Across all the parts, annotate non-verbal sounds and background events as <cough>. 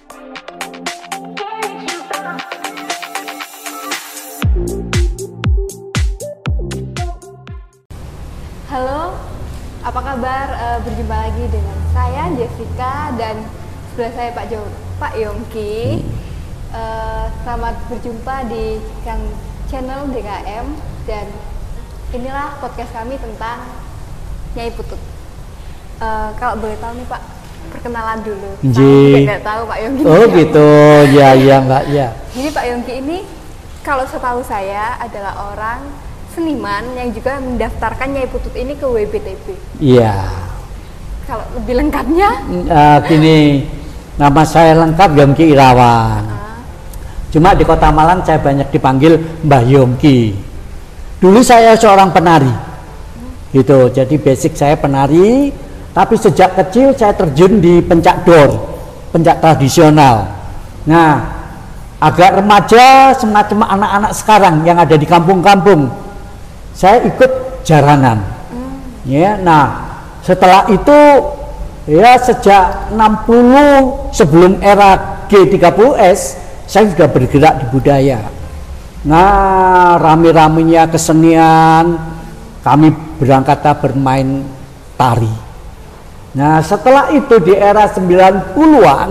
Halo, apa kabar? Eh, berjumpa lagi dengan saya Jessica dan sebelah saya Pak Jo, Pak Yongki. Eh, selamat berjumpa di channel DKM dan inilah podcast kami tentang Nyai Putut. Eh, kalau boleh tahu nih Pak, perkenalan dulu. Juga nggak tahu Pak Yongki. Oh gitu, ya ya mbak ya. Jadi Pak Yongki ini kalau setahu saya adalah orang seniman yang juga mendaftarkan Nyai Putut ini ke WBTP. Iya. Kalau lebih lengkapnya, Eh, gini, nama saya lengkap Yongki Irawan. ah, Cuma di Kota Malang saya banyak dipanggil Mbah Yongki. Dulu saya seorang penari, gitu. Jadi basic saya penari, tapi sejak kecil saya terjun di pencak dor, pencak tradisional. Nah, agak remaja semacam anak-anak sekarang yang ada di kampung-kampung, saya ikut jaranan. Ya, nah setelah itu ya sejak 60 sebelum era G30S saya sudah bergerak di budaya. Nah, rame-ramenya kesenian kami berangkat bermain tari. Nah, setelah itu di era 90-an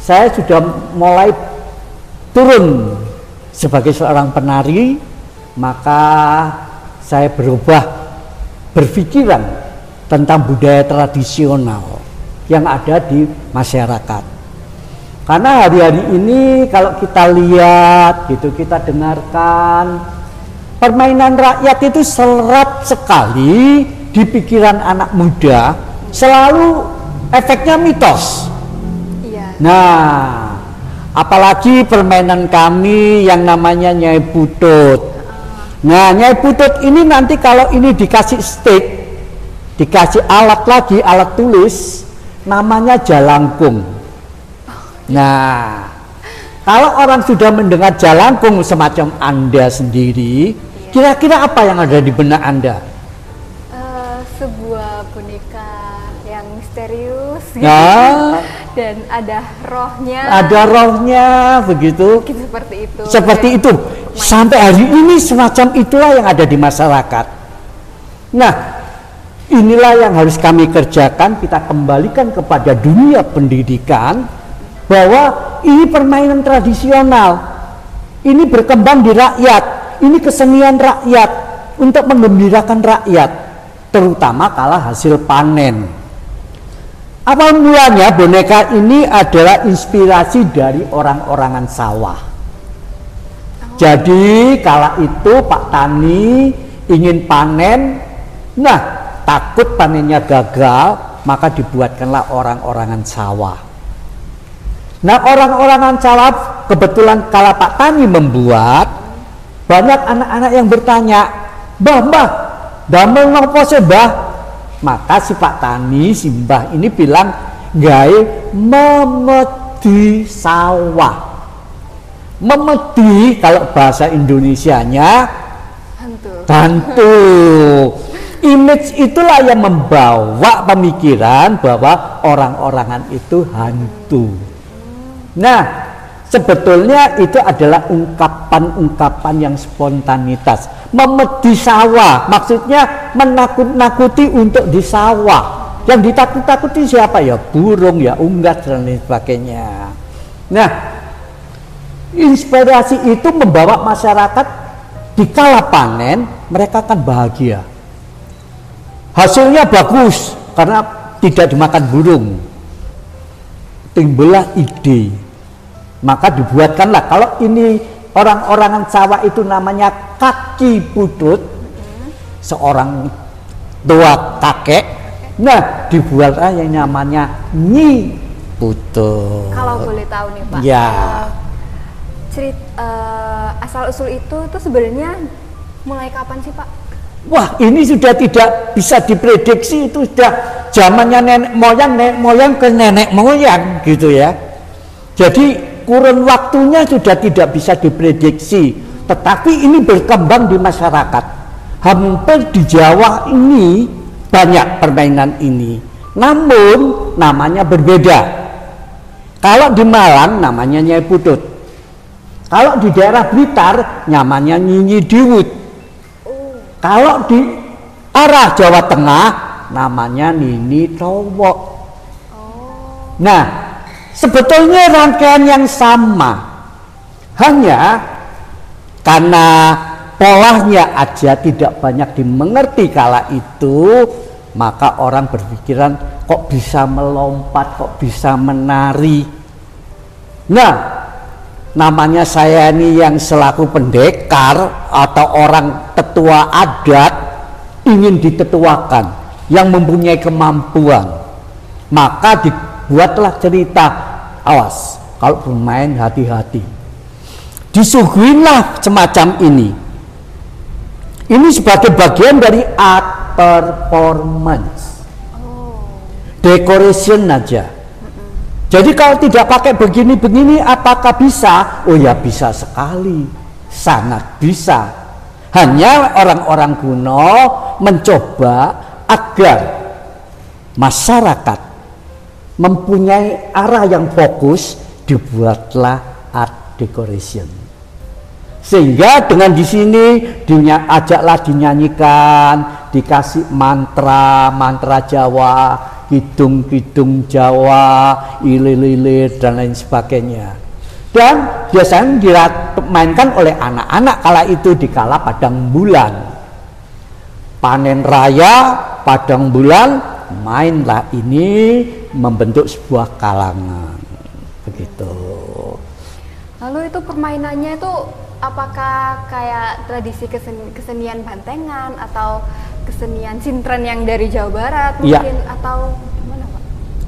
saya sudah mulai turun sebagai seorang penari, maka saya berubah berpikiran tentang budaya tradisional yang ada di masyarakat. Karena hari-hari ini kalau kita lihat gitu, kita dengarkan permainan rakyat itu serap sekali di pikiran anak muda, selalu efeknya mitos. iya. Nah, apalagi permainan kami yang namanya Nyai Putut. Nah, Nyai Putut ini nanti kalau ini dikasih stick, dikasih alat lagi, alat tulis, namanya jalangkung. Nah, kalau orang sudah mendengar jalangkung semacam Anda sendiri, kira-kira apa yang ada di benak Anda? Gitu. Nah, <laughs> dan ada rohnya ada rohnya begitu. gitu seperti itu Seperti Dan itu. Sampai hari ini semacam itulah yang ada di masyarakat. Nah, inilah yang harus kami kerjakan, kita kembalikan kepada dunia pendidikan bahwa ini permainan tradisional. Ini berkembang di rakyat, ini kesenian rakyat untuk menggembirakan rakyat, terutama kala hasil panen. Awal mulanya boneka ini adalah inspirasi dari orang-orangan sawah. Jadi kala itu Pak Tani ingin panen, nah takut panennya gagal, maka dibuatkanlah orang-orangan sawah. Nah orang-orangan sawah kebetulan kala Pak Tani membuat, banyak anak-anak yang bertanya, Mbah, Mbah, damel nopo sih, Mbah? Maka si Pak Tani, si Mbah ini bilang, gawe memedi sawah. Memedi kalau bahasa Indonesianya hantu Tentu Image itulah yang membawa pemikiran bahwa orang-orangan itu hantu. Nah, sebetulnya itu adalah ungkapan-ungkapan yang spontanitas. Memedi sawah, maksudnya menakut-nakuti untuk di sawah. Yang ditakut-takuti siapa ya? Burung ya, unggas dan lain sebagainya. Nah, inspirasi itu membawa masyarakat di kala panen mereka akan bahagia. Hasilnya bagus karena tidak dimakan burung. Timbullah ide. Maka dibuatkanlah kalau ini orang-orangan sawah itu namanya kaki putut seorang tua kakek. Nah, dibuatlah yang namanya nyi putut. kalau boleh tahu nih pak Ya. cerit asal usul itu itu sebenarnya mulai kapan sih pak Wah, ini sudah tidak bisa diprediksi itu sudah zamannya nenek moyang, nenek moyang ke nenek moyang gitu ya. Jadi kurun waktunya sudah tidak bisa diprediksi, tetapi ini berkembang di masyarakat. Hampir di Jawa ini banyak permainan ini. Namun namanya berbeda. Kalau di Malang namanya Nyai Putut. Kalau di daerah Blitar namanya Nyinyi Diwut. Kalau di arah Jawa Tengah namanya Nini Towok. Nah, sebetulnya rangkaian yang sama. Hanya karena polanya aja tidak banyak dimengerti kala itu, maka orang berpikiran kok bisa melompat, kok bisa menari. Nah, namanya saya ini yang selaku pendekar atau orang tetua adat ingin ditetuakan yang mempunyai kemampuan. Maka dibuatlah cerita, awas kalau bermain hati-hati. Disuguhinlah semacam ini. Ini sebagai bagian dari art performance. Decoration aja. Jadi kalau tidak pakai begini-begini apakah bisa? Oh ya bisa sekali. Sangat bisa. Hanya orang-orang kuno mencoba agar masyarakat mempunyai arah yang fokus dibuatlah art decoration. Sehingga dengan di sini dunia ajaklah dinyanyikan, dikasih mantra, mantra Jawa, kidung-kidung Jawa, ilir-ilir dan lain sebagainya. Dan biasanya dimainkan oleh anak-anak kala itu di kala padang bulan. Panen raya, padang bulan, mainlah ini membentuk sebuah kalangan. Begitu. Lalu itu permainannya itu apakah kayak tradisi keseni, kesenian bantengan atau kesenian sintren yang dari Jawa Barat Ya. mungkin atau gimana Pak?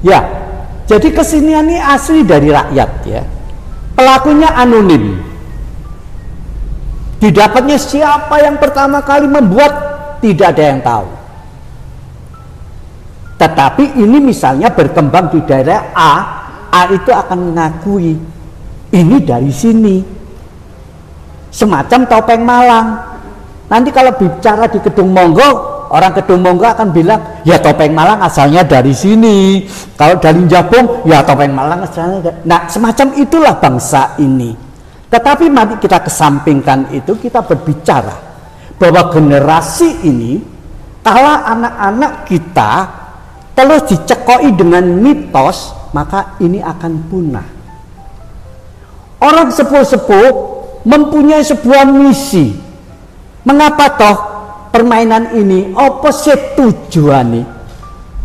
Ya, jadi kesenian ini asli dari rakyat ya. Pelakunya anonim. Didapatnya siapa yang pertama kali membuat tidak ada yang tahu. Tetapi ini misalnya berkembang di daerah A, A itu akan mengakui ini dari sini. Semacam topeng Malang. Nanti kalau bicara di Kedung Monggo, orang Kedung Monggo akan bilang, ya topeng Malang asalnya dari sini. Kalau dari Jabung, ya topeng Malang asalnya. da-" Nah, semacam itulah bangsa ini. Tetapi mari kita kesampingkan itu, kita berbicara bahwa generasi ini, kalau anak-anak kita terus dicekoi dengan mitos, maka ini akan punah. Orang sepuh-sepuh mempunyai sebuah misi. Mengapa toh permainan ini opposite tujuannya?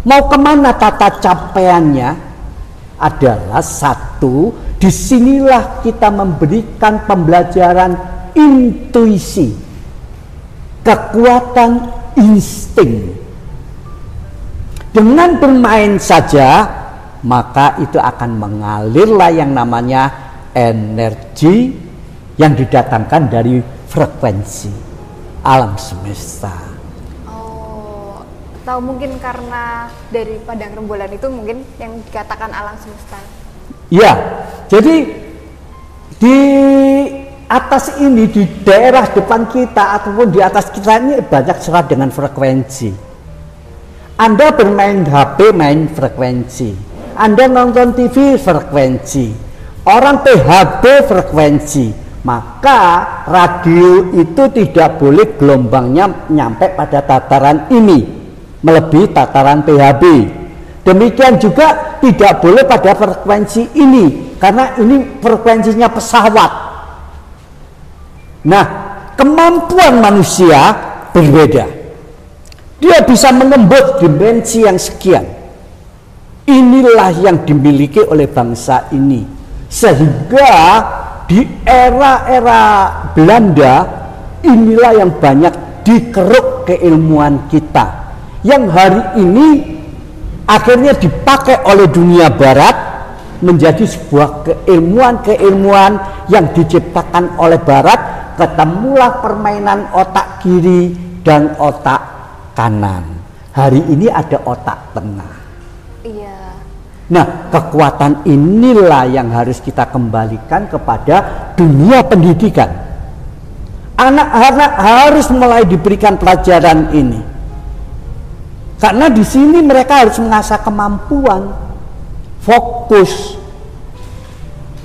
Mau ke mana tata capaiannya? Adalah satu, di sinilah kita memberikan pembelajaran intuisi, kekuatan insting. Dengan bermain saja, maka itu akan mengalirlah yang namanya energi yang didatangkan dari frekuensi alam semesta. Oh, atau mungkin karena dari padang rembulan itu mungkin yang dikatakan alam semesta. Ya, jadi di atas ini di daerah depan kita ataupun di atas kita ini banyak serat dengan frekuensi. Anda bermain HP main frekuensi. Anda nonton TV frekuensi. Orang PHB frekuensi. Maka radio itu tidak boleh gelombangnya nyampe pada tataran ini. Melebihi tataran PHB. Demikian juga tidak boleh pada frekuensi ini. Karena ini frekuensinya pesawat. Nah, kemampuan manusia berbeda. Dia bisa mengembut dimensi yang sekian. Inilah yang dimiliki oleh bangsa ini. Sehingga di era-era Belanda inilah yang banyak dikeruk keilmuan kita. Yang hari ini akhirnya dipakai oleh dunia barat menjadi sebuah keilmuan-keilmuan yang diciptakan oleh barat ketemulah permainan otak kiri dan otak kanan. Hari ini ada otak tengah. Iya. Nah, kekuatan inilah yang harus kita kembalikan kepada dunia pendidikan. Anak-anak harus mulai diberikan pelajaran ini. Karena di sini mereka harus mengasah kemampuan, fokus,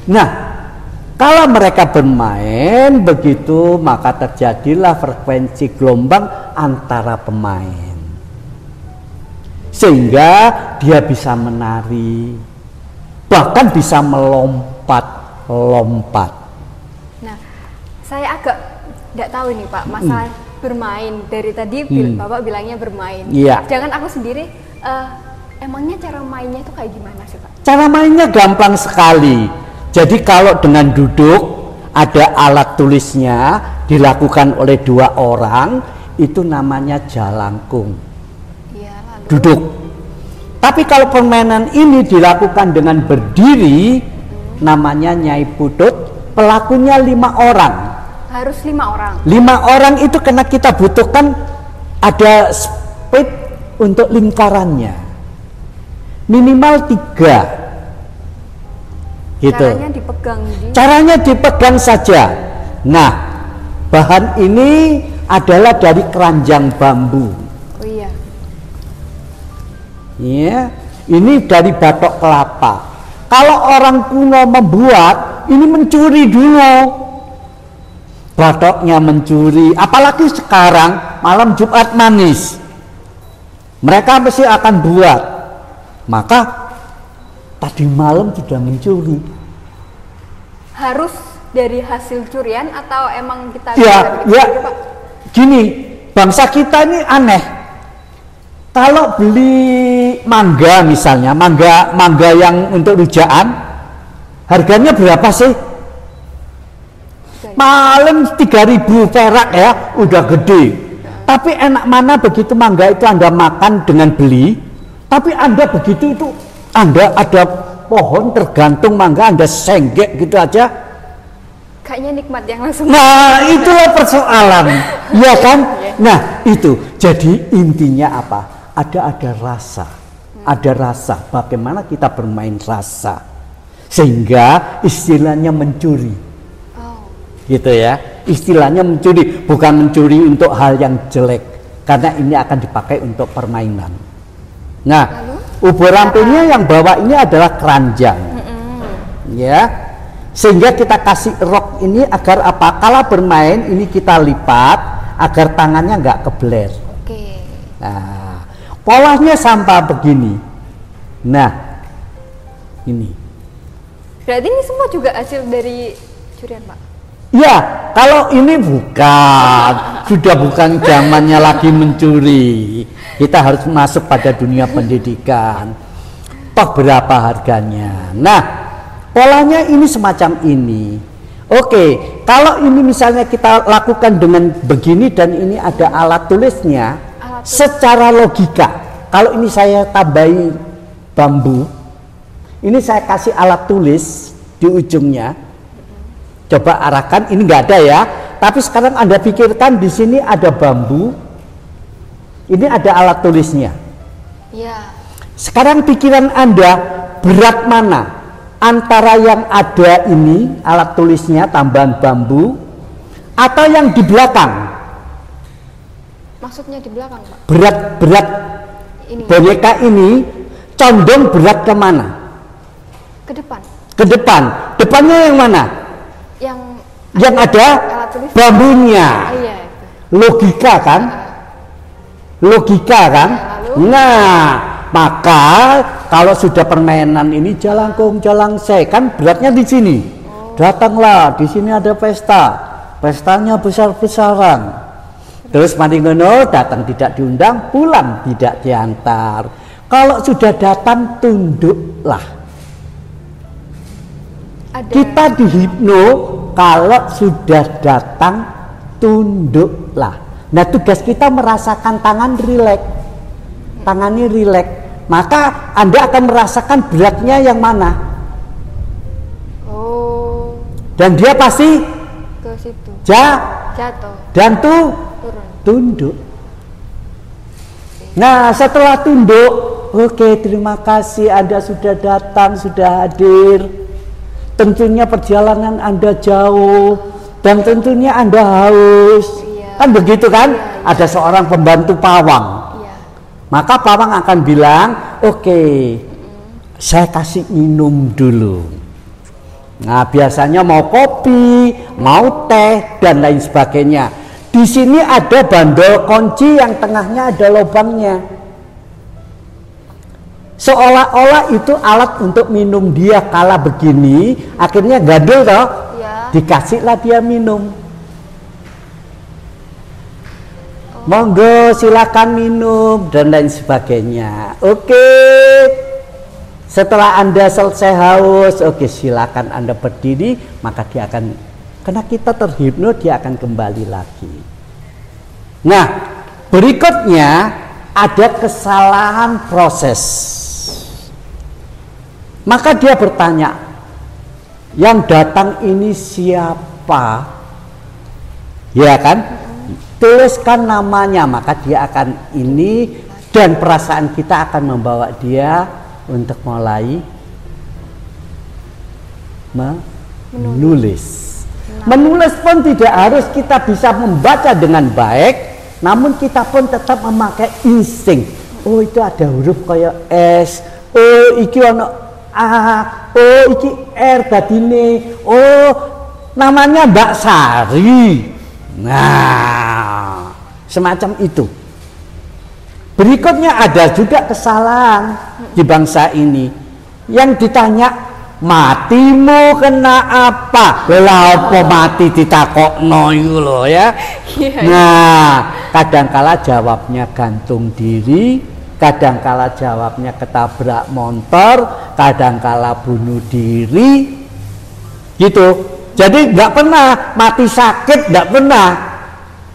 Nah, kalau mereka bermain begitu maka terjadilah frekuensi gelombang antara pemain. Sehingga dia bisa menari, bahkan bisa melompat-lompat. Nah, saya agak tidak tahu nih Pak, masalah hmm. bermain dari tadi hmm. Bapak bilangnya bermain. Iya. Jangan aku sendiri uh, emangnya cara mainnya itu kayak gimana sih Pak? Cara mainnya gampang sekali. Jadi kalau dengan duduk ada alat tulisnya dilakukan oleh dua orang itu namanya jalangkung. Lalu. Duduk. Tapi kalau permainan ini dilakukan dengan berdiri hmm. namanya nyai putut, pelakunya lima orang. Harus lima orang. Lima orang itu karena kita butuhkan ada speed untuk lingkarannya. Minimal tiga. Gitu. Caranya dipegang. Di... Caranya dipegang saja. Nah, bahan ini adalah dari keranjang bambu. Oh iya. Ya, ini dari batok kelapa. Kalau orang kuno membuat, ini mencuri dulu. Batoknya mencuri, apalagi sekarang malam Jumat manis. Mereka mesti akan buat. Maka tadi malam sudah mencuri. Harus dari hasil curian atau emang kita ya, ya. Gini, bangsa kita ini aneh. Kalau beli mangga misalnya, mangga mangga yang untuk rujaan, harganya berapa sih? Malam 3000 perak ya, udah gede. Tapi enak mana begitu mangga itu Anda makan dengan beli, tapi Anda begitu itu Anda ada pohon tergantung mangga Anda senggek gitu aja. Kayaknya nikmat yang langsung. Nah, itulah persoalan. <laughs> ya kan? Nah, itu. Jadi intinya apa? Ada ada rasa. Ada rasa bagaimana kita bermain rasa. Sehingga istilahnya mencuri. Oh. Gitu ya istilahnya mencuri bukan mencuri untuk hal yang jelek karena ini akan dipakai untuk permainan nah ubur rampingnya yang bawa ini adalah keranjang ya sehingga kita kasih rok ini agar apa kalau bermain ini kita lipat agar tangannya nggak kebeler Oke. nah polanya sampah begini nah ini berarti ini semua juga hasil dari curian pak Ya, kalau ini bukan, sudah bukan zamannya lagi mencuri. Kita harus masuk pada dunia pendidikan. Toh berapa harganya? Nah, polanya ini semacam ini. Oke, kalau ini misalnya kita lakukan dengan begini dan ini ada alat tulisnya, alat tulis. secara logika, kalau ini saya tambahi bambu, ini saya kasih alat tulis di ujungnya, Coba arahkan, ini nggak ada ya. Tapi sekarang Anda pikirkan di sini ada bambu. Ini ada alat tulisnya. Ya. Sekarang pikiran Anda berat mana? Antara yang ada ini alat tulisnya tambahan bambu atau yang di belakang? Maksudnya di belakang, Pak? Berat berat ini. boneka ini condong berat ke mana? Ke depan. Ke depan. Depannya yang mana? yang yang ada bambunya. Oh, iya, Logika kan? Logika kan? Ya, nah, maka kalau sudah permainan ini jalangkung jalang saya kan beratnya di sini. Datanglah, di sini ada pesta. Pestanya besar-besaran. Terus mandi ngono datang tidak diundang, pulang tidak diantar. Kalau sudah datang tunduklah ada. Kita dihipno kalau sudah datang tunduklah. Nah tugas kita merasakan tangan rileks, tangannya rileks. Maka Anda akan merasakan beratnya yang mana. Oh. Dan dia pasti ke situ. Ja, jatuh. Dan tuh turun. Tunduk. Nah setelah tunduk, oke terima kasih Anda sudah datang, sudah hadir tentunya perjalanan Anda jauh dan tentunya Anda haus. Iya. Kan begitu kan? Iya, iya. Ada seorang pembantu pawang. Maka pawang akan bilang, "Oke, okay, saya kasih minum dulu." Nah, biasanya mau kopi, mau teh dan lain sebagainya. Di sini ada bandol kunci yang tengahnya ada lubangnya. Seolah-olah itu alat untuk minum dia kala begini, akhirnya gadul toh. Ya. Dikasihlah dia minum. Monggo silakan minum dan lain sebagainya. Oke. Setelah Anda selesai haus, oke silakan Anda berdiri, maka dia akan karena kita terhipno dia akan kembali lagi. Nah, berikutnya ada kesalahan proses. Maka dia bertanya, yang datang ini siapa? Ya kan? Tuliskan namanya, maka dia akan ini dan perasaan kita akan membawa dia untuk mulai menulis. Menulis pun tidak harus kita bisa membaca dengan baik, namun kita pun tetap memakai insting. Oh itu ada huruf kayak S, oh iki ono A, oh iki R dadine, oh namanya Mbak Sari. Nah, semacam itu. Berikutnya ada juga kesalahan di bangsa ini yang ditanya matimu kena apa? Lah apa mati ditakokno iku lho ya. Iya, iya. Nah, kadangkala jawabnya gantung diri, kadangkala jawabnya ketabrak motor, kadangkala bunuh diri. Gitu. Jadi nggak pernah mati sakit, nggak pernah.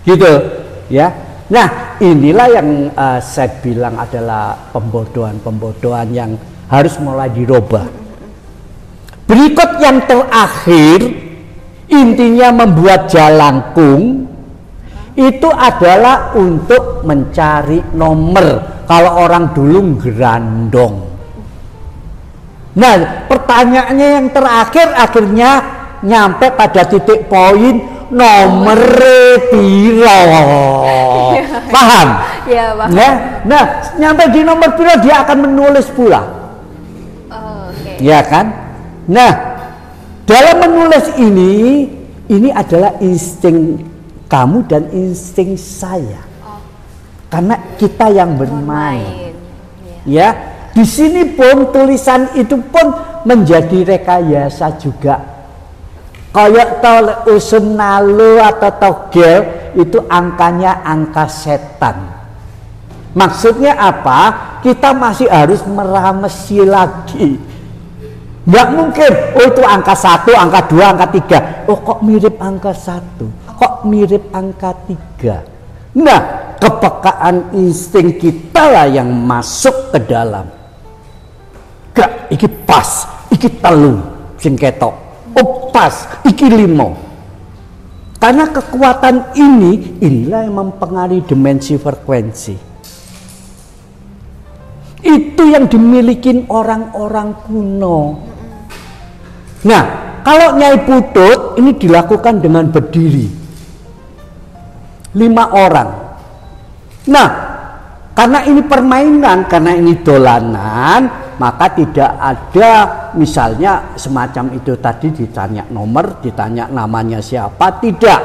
Gitu, ya. Nah, inilah yang eh, saya bilang adalah pembodohan-pembodohan yang harus mulai dirubah. Berikut yang terakhir, intinya membuat jalangkung itu adalah untuk mencari nomor. Kalau orang dulu gerandong. Nah, pertanyaannya yang terakhir akhirnya nyampe pada titik poin nomor piro. Paham? Ya, Pak. Ya. Nah, nyampe di nomor piro dia akan menulis pula. Oh, Oke. Ya kan? Nah, dalam menulis ini, ini adalah insting kamu dan insting saya. Oh, Karena kita yang bermain. main. Iya. Ya, di sini pun tulisan itu pun menjadi rekayasa juga. Kayak tol usum nalu atau togel itu angkanya angka setan. Maksudnya apa? Kita masih harus meramesi lagi. Nggak mungkin, oh itu angka satu, angka dua, angka tiga. Oh kok mirip angka satu? Kok mirip angka tiga? Nah, kepekaan insting kita lah yang masuk ke dalam. Gak, iki pas, iki telu, sing ketok. Oh pas, iki limo. Karena kekuatan ini, inilah yang mempengaruhi dimensi frekuensi. Itu yang dimiliki orang-orang kuno. Nah, kalau Nyai Putut ini dilakukan dengan berdiri. Lima orang. Nah, karena ini permainan, karena ini dolanan, maka tidak ada misalnya semacam itu tadi ditanya nomor, ditanya namanya siapa, tidak.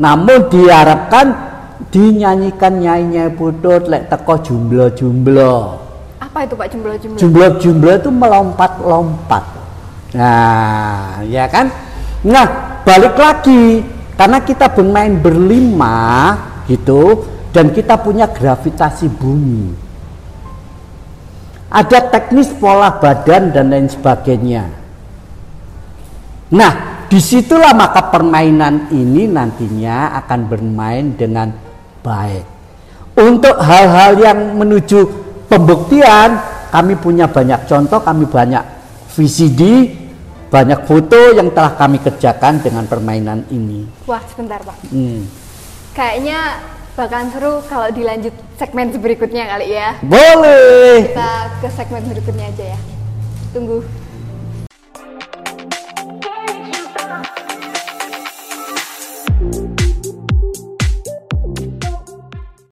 Namun diharapkan dinyanyikan Nyai-Nyai Putut lek teko jumlah-jumlah. Apa itu Pak jumlah-jumlah? Jumlah-jumlah itu melompat-lompat. Nah, ya kan? Nah, balik lagi karena kita bermain berlima gitu dan kita punya gravitasi bumi. Ada teknis pola badan dan lain sebagainya. Nah, di situlah maka permainan ini nantinya akan bermain dengan baik. Untuk hal-hal yang menuju pembuktian, kami punya banyak contoh, kami banyak VCD, banyak foto yang telah kami kerjakan dengan permainan ini. Wah, sebentar Pak. Hmm. Kayaknya bakalan seru kalau dilanjut segmen berikutnya kali ya. Boleh. Kita ke segmen berikutnya aja ya. Tunggu.